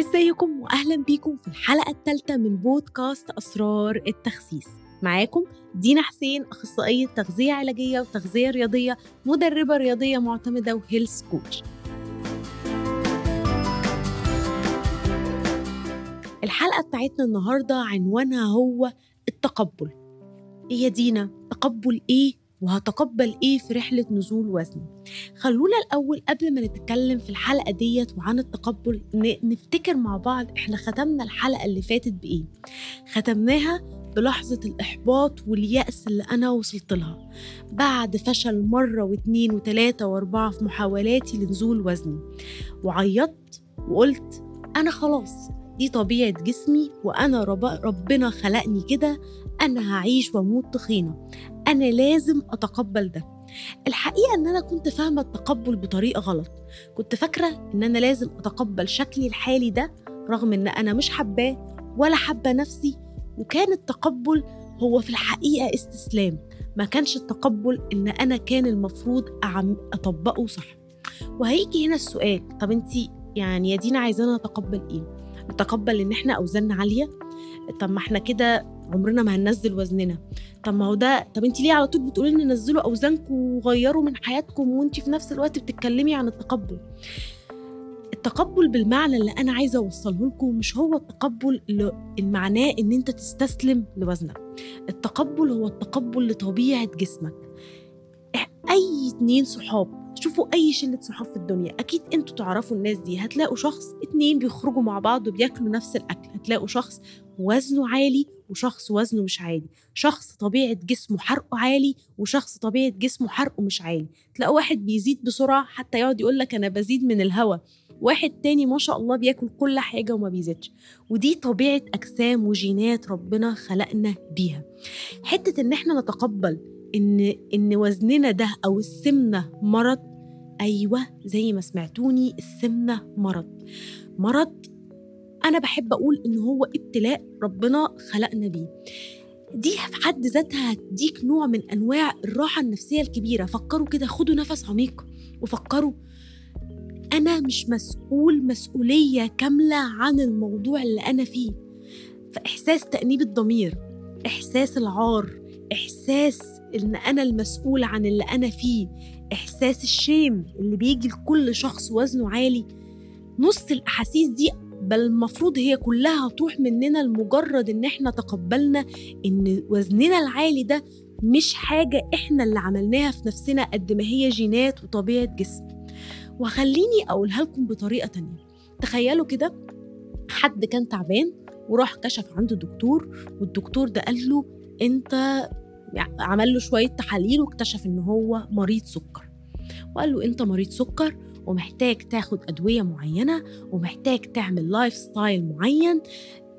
ازيكم واهلا بيكم في الحلقة الثالثه من بودكاست أسرار التخسيس. معاكم دينا حسين أخصائية تغذية علاجية وتغذية رياضية مدربة رياضية معتمدة وهيلث كوتش الحلقة بتاعتنا النهارده عنوانها هو التقبل. إيه يا دينا تقبل إيه وهتقبل إيه في رحلة نزول وزني. خلونا الأول قبل ما نتكلم في الحلقة ديت وعن التقبل نفتكر مع بعض إحنا ختمنا الحلقة اللي فاتت بإيه. ختمناها بلحظة الإحباط واليأس اللي أنا وصلت لها. بعد فشل مرة واتنين وتلاتة وأربعة في محاولاتي لنزول وزني. وعيطت وقلت أنا خلاص دي طبيعة جسمي وأنا رب ربنا خلقني كده أنا هعيش وأموت تخينة. أنا لازم أتقبل ده. الحقيقة إن أنا كنت فاهمة التقبل بطريقة غلط. كنت فاكرة إن أنا لازم أتقبل شكلي الحالي ده رغم إن أنا مش حباه ولا حابة نفسي وكان التقبل هو في الحقيقة استسلام. ما كانش التقبل إن أنا كان المفروض أطبقه صح. وهيجي هنا السؤال طب أنت يعني يا دينا عايزانا نتقبل إيه؟ نتقبل إن إحنا أوزاننا عالية؟ طب ما إحنا كده عمرنا ما هننزل وزننا. طب ما هو ده طب انت ليه على طول بتقولي لنا نزلوا أوزانكم وغيروا من حياتكم وانت في نفس الوقت بتتكلمي عن التقبل؟ التقبل بالمعنى اللي أنا عايزة أوصله لكم مش هو التقبل اللي معناه إن أنت تستسلم لوزنك. التقبل هو التقبل لطبيعة جسمك. أي اتنين صحاب شوفوا أي شلة صحاب في الدنيا. أكيد أنتوا تعرفوا الناس دي. هتلاقوا شخص اتنين بيخرجوا مع بعض وبياكلوا نفس الأكل. هتلاقوا شخص وزنه عالي وشخص وزنه مش عالي. شخص طبيعة جسمه حرقه عالي وشخص طبيعة جسمه حرقه مش عالي. تلاقوا واحد بيزيد بسرعة حتى يقعد يقول لك أنا بزيد من الهوا. واحد تاني ما شاء الله بياكل كل حاجة وما بيزيدش. ودي طبيعة أجسام وجينات ربنا خلقنا بيها. حتة إن إحنا نتقبل إن إن وزننا ده أو السمنة مرض أيوة زي ما سمعتوني السمنة مرض. مرض أنا بحب أقول إن هو ابتلاء ربنا خلقنا بيه. دي في حد ذاتها هتديك نوع من أنواع الراحة النفسية الكبيرة. فكروا كده خدوا نفس عميق وفكروا. أنا مش مسؤول مسؤولية كاملة عن الموضوع اللي أنا فيه. فإحساس تأنيب الضمير إحساس العار إحساس إن أنا المسؤول عن اللي أنا فيه إحساس الشيم اللي بيجي لكل شخص وزنه عالي. نص الأحاسيس دي بل المفروض هي كلها تروح مننا لمجرد إن إحنا تقبلنا إن وزننا العالي ده مش حاجة إحنا اللي عملناها في نفسنا قد ما هي جينات وطبيعة جسم. وخليني أقولها لكم بطريقة تانية. تخيلوا كده حد كان تعبان وراح كشف عند دكتور والدكتور ده قال له أنت عمل له شوية تحاليل واكتشف إن هو مريض سكر. وقال له أنت مريض سكر ومحتاج تاخد أدوية معينة ومحتاج تعمل lifestyle معين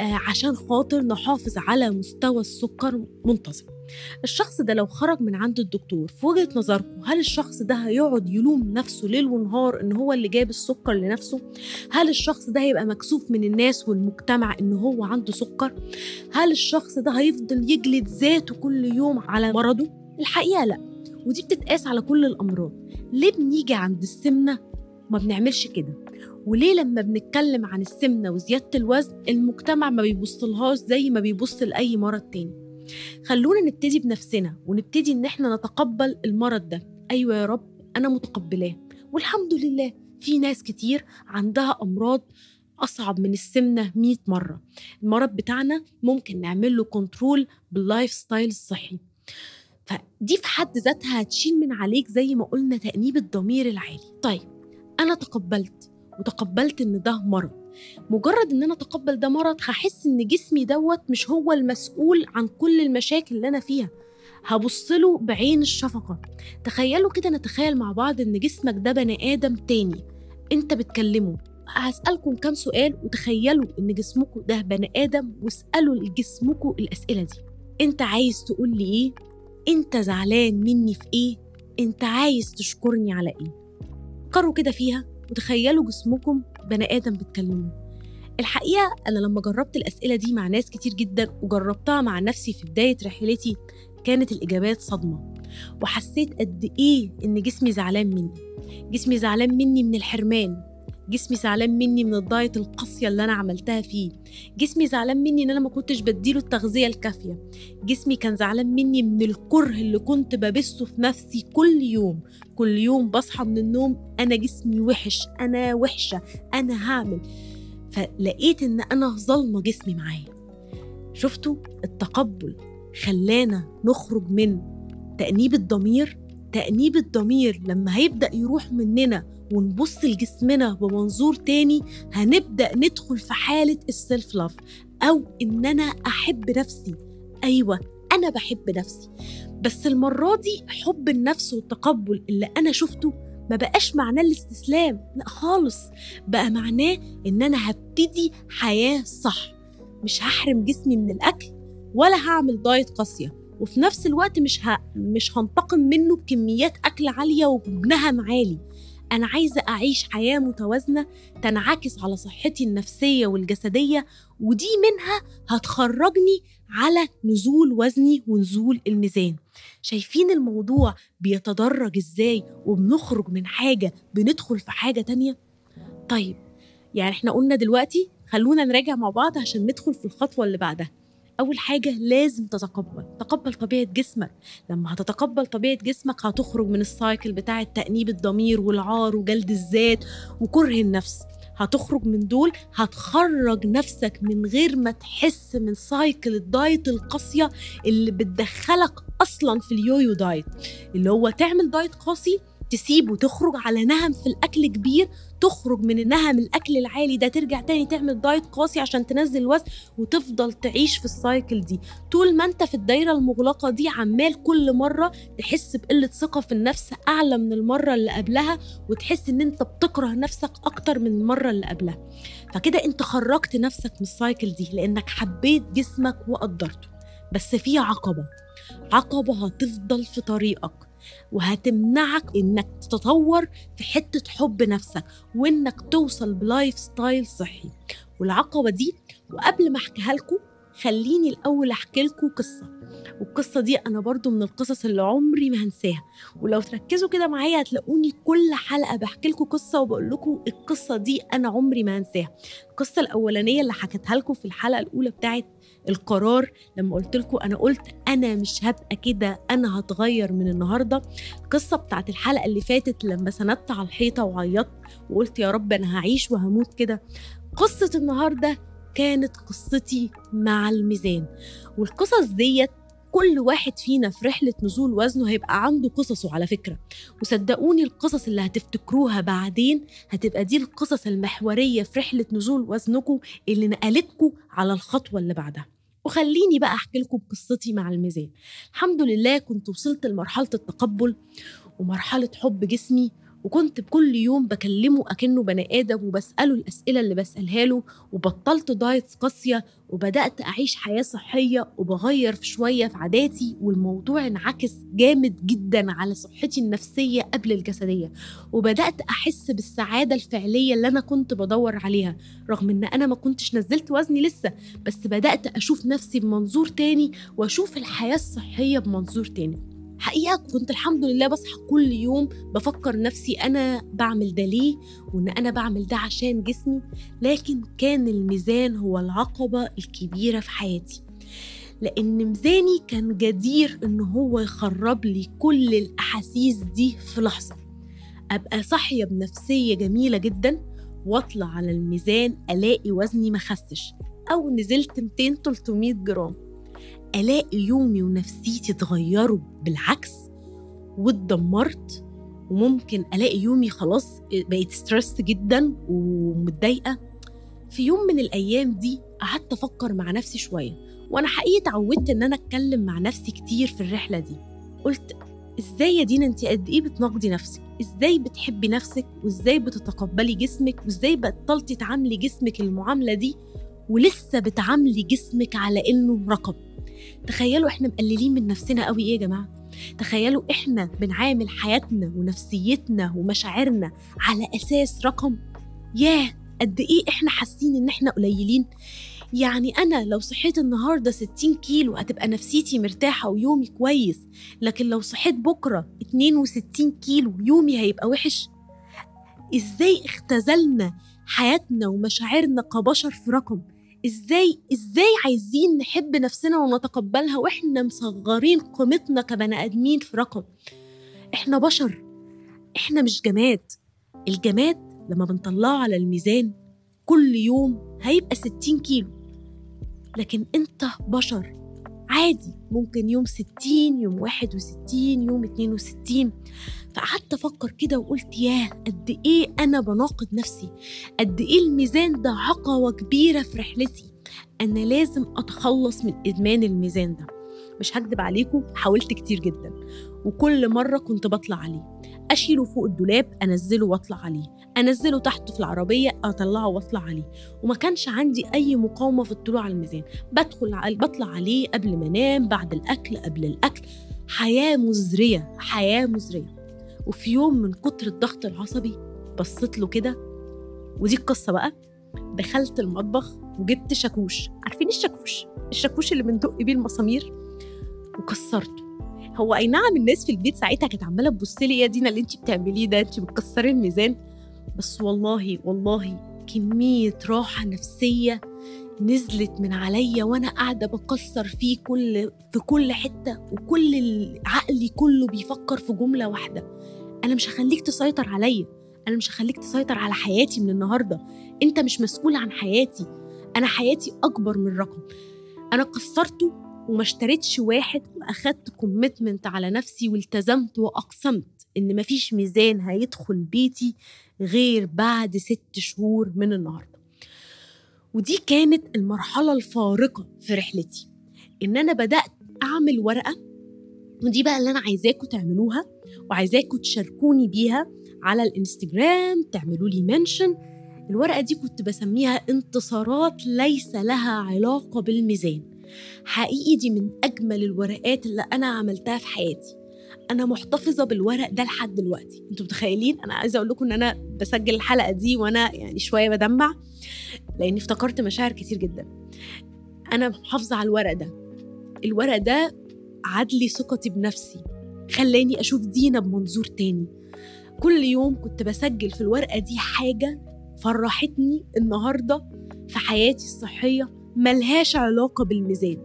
عشان خاطر نحافظ على مستوى السكر منتظم. الشخص ده لو خرج من عند الدكتور في وجهة نظركم هل الشخص ده هيقعد يلوم نفسه ليل ونهار إن هو اللي جاب السكر لنفسه؟ هل الشخص ده هيبقى مكسوف من الناس والمجتمع إن هو عنده سكر؟ هل الشخص ده هيفضل يجلد ذاته كل يوم على مرضه؟ الحقيقة لأ ودي بتتقاس على كل الأمراض. ليه بنيجي عند السمنة؟ ما بنعملش كده. وليه لما بنتكلم عن السمنة وزيادة الوزن المجتمع ما بيبصلهاش زي ما بيبص لأي مرض تاني؟ خلونا نبتدي بنفسنا ونبتدي إن إحنا نتقبل المرض ده. أيوة يا رب أنا متقبلاه. والحمد لله في ناس كتير عندها أمراض أصعب من السمنة 100 مرة. المرض بتاعنا ممكن نعمل له control بال lifestyle الصحي. فدي في حد ذاتها هتشيل من عليك زي ما قلنا تأنيب الضمير العالي. طيب أنا تقبلت وتقبلت إن ده مرض. مجرد إن أنا أتقبل ده مرض هحس إن جسمي دوت مش هو المسؤول عن كل المشاكل اللي أنا فيها هبصله بعين الشفقة تخيلوا كده نتخيل مع بعض إن جسمك ده بني آدم تاني أنت بتكلمه هسألكم كام سؤال وتخيلوا إن جسمكم ده بني آدم واسألوا لجسمكم الأسئلة دي أنت عايز تقول لي إيه؟ أنت زعلان مني في إيه؟ أنت عايز تشكرني على إيه؟ فكروا كده فيها وتخيلوا جسمكم بني آدم بتكلموا الحقيقة أنا لما جربت الأسئلة دي مع ناس كتير جدا وجربتها مع نفسي في بداية رحلتي كانت الإجابات صدمة. وحسيت قد إيه إن جسمي زعلان مني. جسمي زعلان مني من الحرمان. جسمي زعلان مني من الدايت القاسية اللي أنا عملتها فيه. جسمي زعلان مني إن أنا ما كنتش بديله التغذية الكافية. جسمي كان زعلان مني من الكره اللي كنت ببثه في نفسي كل يوم. كل يوم بصحى من النوم أنا جسمي وحش أنا وحشة أنا هعمل. فلقيت إن أنا ظلمة جسمي معايا. شفتوا؟ التقبل خلانا نخرج من تأنيب الضمير. تأنيب الضمير لما هيبدأ يروح مننا ونبص لجسمنا بمنظور تاني هنبدأ ندخل في حالة السيلف لاف أو إن أنا أحب نفسي. أيوة أنا بحب نفسي. بس المرة دي حب النفس والتقبل اللي أنا شفته ما بقاش معناه الاستسلام لأ خالص. بقى معناه إن أنا هبتدي حياة صح. مش هحرم جسمي من الأكل ولا هعمل دايت قاسية. وفي نفس الوقت مش ه... مش هنتقم منه بكميات أكل عالية وبنهم عالي أنا عايزة أعيش حياة متوازنة تنعكس على صحتي النفسية والجسدية ودي منها هتخرجني على نزول وزني ونزول الميزان. شايفين الموضوع بيتدرج إزاي وبنخرج من حاجة بندخل في حاجة تانية؟ طيب يعني إحنا قلنا دلوقتي خلونا نراجع مع بعض عشان ندخل في الخطوة اللي بعدها. أول حاجة لازم تتقبل تقبل طبيعة جسمك. لما هتتقبل طبيعة جسمك هتخرج من ال cycle بتاع تأنيب الضمير والعار وجلد الذات وكره النفس. هتخرج من دول هتخرج نفسك من غير ما تحس من cycle ال diet القاسية اللي بتدخلك أصلا في ال yo-yo diet اللي هو تعمل diet قاسي تسيبه تخرج على نهم في الأكل كبير تخرج من النهم الأكل العالي ده ترجع تاني تعمل diet قاسي عشان تنزل وزن وتفضل تعيش في ال cycle دي. طول ما انت في الدايرة المغلقة دي عمال كل مرة تحس بقلة ثقة في النفس أعلى من المرة اللي قبلها وتحس إن أنت بتكره نفسك أكتر من المرة اللي قبلها. فكده أنت خرجت نفسك من ال cycle دي لأنك حبيت جسمك وقدرته. بس في عقبة. عقبة هتفضل في طريقك. وهتمنعك إنك تتطور في حتة حب نفسك وإنك توصل ب lifestyle صحي. والعقبة دي وقبل ما أحكيها لكم خليني الأول أحكي لكم قصة. والقصة دي أنا برضو من القصص اللي عمري ما هنساها. ولو تركزوا كده معايا هتلاقوني كل حلقة بحكي لكم قصة وبقول لكم القصة دي أنا عمري ما هنساها. القصة الأولانية اللي حكيتها لكم في الحلقة الأولى بتاعت القرار لما قلت لكم أنا قلت أنا مش هبقى كده أنا هتغير من النهارده. القصة بتاعت الحلقة اللي فاتت لما سندت على الحيطة وعيطت وقلت يا رب أنا هعيش وهموت كده. قصة النهارده كانت قصتي مع الميزان. والقصص ديت كل واحد فينا في رحلة نزول وزنه هيبقى عنده قصصه على فكرة. وصدقوني القصص اللي هتفتكروها بعدين هتبقى دي القصص المحورية في رحلة نزول وزنكم اللي نقلتكم على الخطوة اللي بعدها. وخليني بقى أحكي لكم قصتي مع الميزان. الحمد لله كنت وصلت لمرحلة التقبل ومرحلة حب جسمي وكنت بكل يوم بكلمه أكنه بني آدم وبسأله الأسئلة اللي بسألها له وبطلت دايت قاسية وبدأت أعيش حياة صحية وبغير في شوية في عاداتي والموضوع انعكس جامد جدا على صحتي النفسية قبل الجسدية. وبدأت أحس بالسعادة الفعلية اللي أنا كنت بدور عليها رغم إن أنا ما كنتش نزلت وزني لسه بس بدأت أشوف نفسي بمنظور تاني وأشوف الحياة الصحية بمنظور تاني. حقيقة كنت الحمد لله بصحى كل يوم بفكر نفسي أنا بعمل ده ليه وإن أنا بعمل ده عشان جسمي لكن كان الميزان هو العقبة الكبيرة في حياتي. لأن ميزاني كان جدير إن هو يخرب لي كل الأحاسيس دي في لحظة. أبقى صاحية بنفسية جميلة جدا وأطلع على الميزان ألاقي وزني ما خسش أو نزلت 200 300 جرام. الاقي يومي ونفسيتي اتغيروا بالعكس واتدمرت وممكن الاقي يومي خلاص بقيت stress جدا ومتضايقة. في يوم من الأيام دي قعدت أفكر مع نفسي شوية وأنا حقيقي اتعودت إن أنا أتكلم مع نفسي كتير في الرحلة دي. قلت إزاي يا دينا انت قد إيه بتناقضي نفسك؟ إزاي بتحبي نفسك؟ وإزاي بتتقبلي جسمك؟ وإزاي بطلتي تعاملي جسمك المعاملة دي؟ ولسه بتعاملي جسمك على إنه رقم. تخيلوا إحنا مقللين من نفسنا قوي إيه يا جماعة؟ تخيلوا إحنا بنعامل حياتنا ونفسيتنا ومشاعرنا على أساس رقم. ياه قد إيه إحنا حاسين إن إحنا قليلين؟ يعني أنا لو صحيت النهاردة 60 كيلو هتبقى نفسيتي مرتاحة ويومي كويس لكن لو صحيت بكرة 62 كيلو يومي هيبقى وحش؟ إزاي اختزلنا حياتنا ومشاعرنا كبشر في رقم؟ إزاي إزاي عايزين نحب نفسنا ونتقبلها وإحنا مصغرين قيمتنا كبني آدمين في رقم؟ إحنا بشر إحنا مش جماد. الجماد لما بنطلعه على الميزان كل يوم هيبقى 60 كيلو. لكن أنت بشر. عادي ممكن يوم 60 يوم 61 يوم 62 فقعدت أفكر كده وقلت ياه قد إيه أنا بناقض نفسي؟ قد إيه الميزان ده عقبه كبيرة في رحلتي؟ أنا لازم أتخلص من إدمان الميزان ده. مش هكدب عليكم حاولت كتير جدا. وكل مرة كنت بطلع عليه. أشيله فوق الدولاب أنزله وأطلع عليه. أنزله تحت في العربية أطلعه وأطلع عليه. وما كانش عندي أي مقاومة في الطلوع على الميزان. بدخل بطلع عليه قبل ما أنام بعد الأكل قبل الأكل. حياة مزرية حياة مزرية. وفي يوم من كتر الضغط العصبي بصيت له كده. ودي القصة بقى. دخلت المطبخ وجبت شاكوش. عارفين الشاكوش؟ الشاكوش اللي بندق بيه المسامير؟ وكسرته. هو أي نعم الناس في البيت ساعتها كانت عمالة تبص لي يا دينا اللي انت بتعمليه ده انت بتكسري الميزان. بس والله والله كمية راحة نفسية نزلت من عليا وأنا قاعدة بكسر فيه كل في كل حتة وكل عقلي كله بيفكر في جملة واحدة. أنا مش هخليك تسيطر عليا. أنا مش هخليك تسيطر على حياتي من النهارده. أنت مش مسؤول عن حياتي. أنا حياتي أكبر من رقم. أنا كسرته وما اشتريتش واحد وأخدت كوميتمنت على نفسي والتزمت وأقسمت إن مفيش ميزان هيدخل بيتي غير بعد ست شهور من النهارده. ودي كانت المرحلة الفارقة في رحلتي. إن أنا بدأت أعمل ورقة ودي بقى اللي أنا عايزاكم تعملوها وعايزاكم تشاركوني بيها على الإنستجرام تعملوا لي منشن الورقة دي كنت بسميها انتصارات ليس لها علاقة بالميزان. حقيقي دي من أجمل الورقات اللي أنا عملتها في حياتي. أنا محتفظة بالورق ده لحد دلوقتي. أنتوا متخيلين؟ أنا عايزة أقول لكم إن أنا بسجل الحلقة دي وأنا يعني شوية بدمع لأني افتكرت مشاعر كتير جدا. أنا محافظة على الورق ده. الورق ده عدلي ثقتي بنفسي خلاني أشوف دينا بمنظور تاني. كل يوم كنت بسجل في الورقة دي حاجة فرحتني النهارده في حياتي الصحية ملهاش علاقة بالميزان.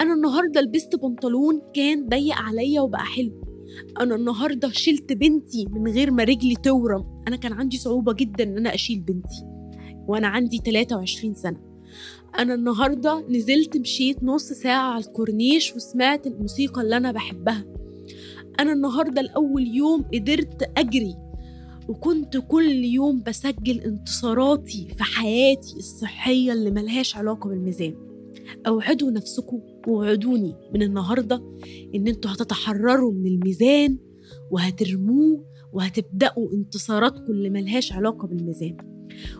أنا النهارده لبست بنطلون كان ضيق عليا وبقى حلو. أنا النهارده شلت بنتي من غير ما رجلي تورم. أنا كان عندي صعوبة جدا إن أنا أشيل بنتي. وأنا عندي 23 سنة. أنا النهارده نزلت مشيت نص ساعة على الكورنيش وسمعت الموسيقى اللي أنا بحبها. أنا النهارده لأول يوم قدرت أجري. وكنت كل يوم بسجل انتصاراتي في حياتي الصحية اللي ملهاش علاقة بالميزان. أوعدوا نفسكم ووعدوني من النهارده إن أنتوا هتتحرروا من الميزان وهترموه وهتبدأوا انتصاراتكم اللي ملهاش علاقة بالميزان.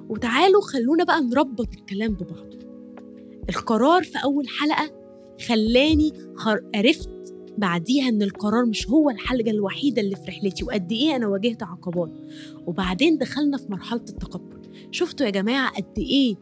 وتعالوا خلونا بقى نربط الكلام ببعضه. القرار في أول حلقة خلاني عرفت بعديها إن القرار مش هو الحاجة الوحيدة اللي في رحلتي. وقد إيه أنا واجهت عقبات. وبعدين دخلنا في مرحلة التقبل. شفتوا يا جماعة قد إيه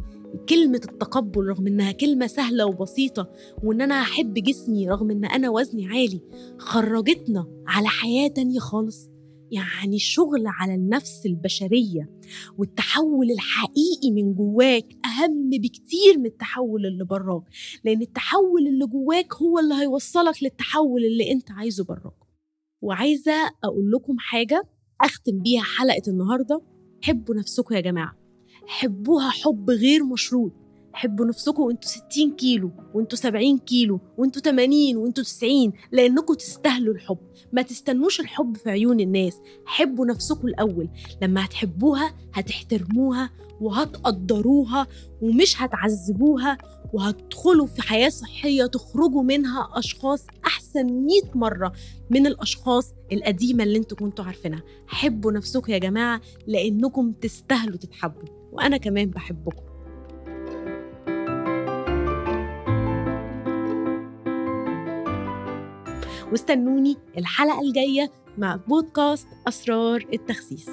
كلمة التقبل رغم إنها كلمة سهلة وبسيطة وإن أنا أحب جسمي رغم إن أنا وزني عالي خرجتنا على حياة تانية خالص. يعني الشغل على النفس البشرية والتحول الحقيقي من جواك أهم بكتير من التحول اللي براك لأن التحول اللي جواك هو اللي هيوصلك للتحول اللي أنت عايزه براك. وعايزة أقول لكم حاجة أختم بيها حلقة النهاردة حبوا نفسكم يا جماعة حبوها حب غير مشروط. حبوا نفسكم وانتوا 60 كيلو وانتوا 70 كيلو وانتوا 80 وانتوا 90 لأنكم تستاهلوا الحب. ما تستنوش الحب في عيون الناس. حبوا نفسكم الأول. لما هتحبوها هتحترموها وهتقدروها ومش هتعذبوها وهتدخلوا في حياة صحية تخرجوا منها أشخاص أحسن 100 مرة من الأشخاص القديمة اللي أنتوا كنتوا عارفينها. حبوا نفسكم يا جماعة لأنكم تستاهلوا تتحبوا. وأنا كمان بحبكم. واستنوني الحلقة الجاية مع بودكاست أسرار التخسيس.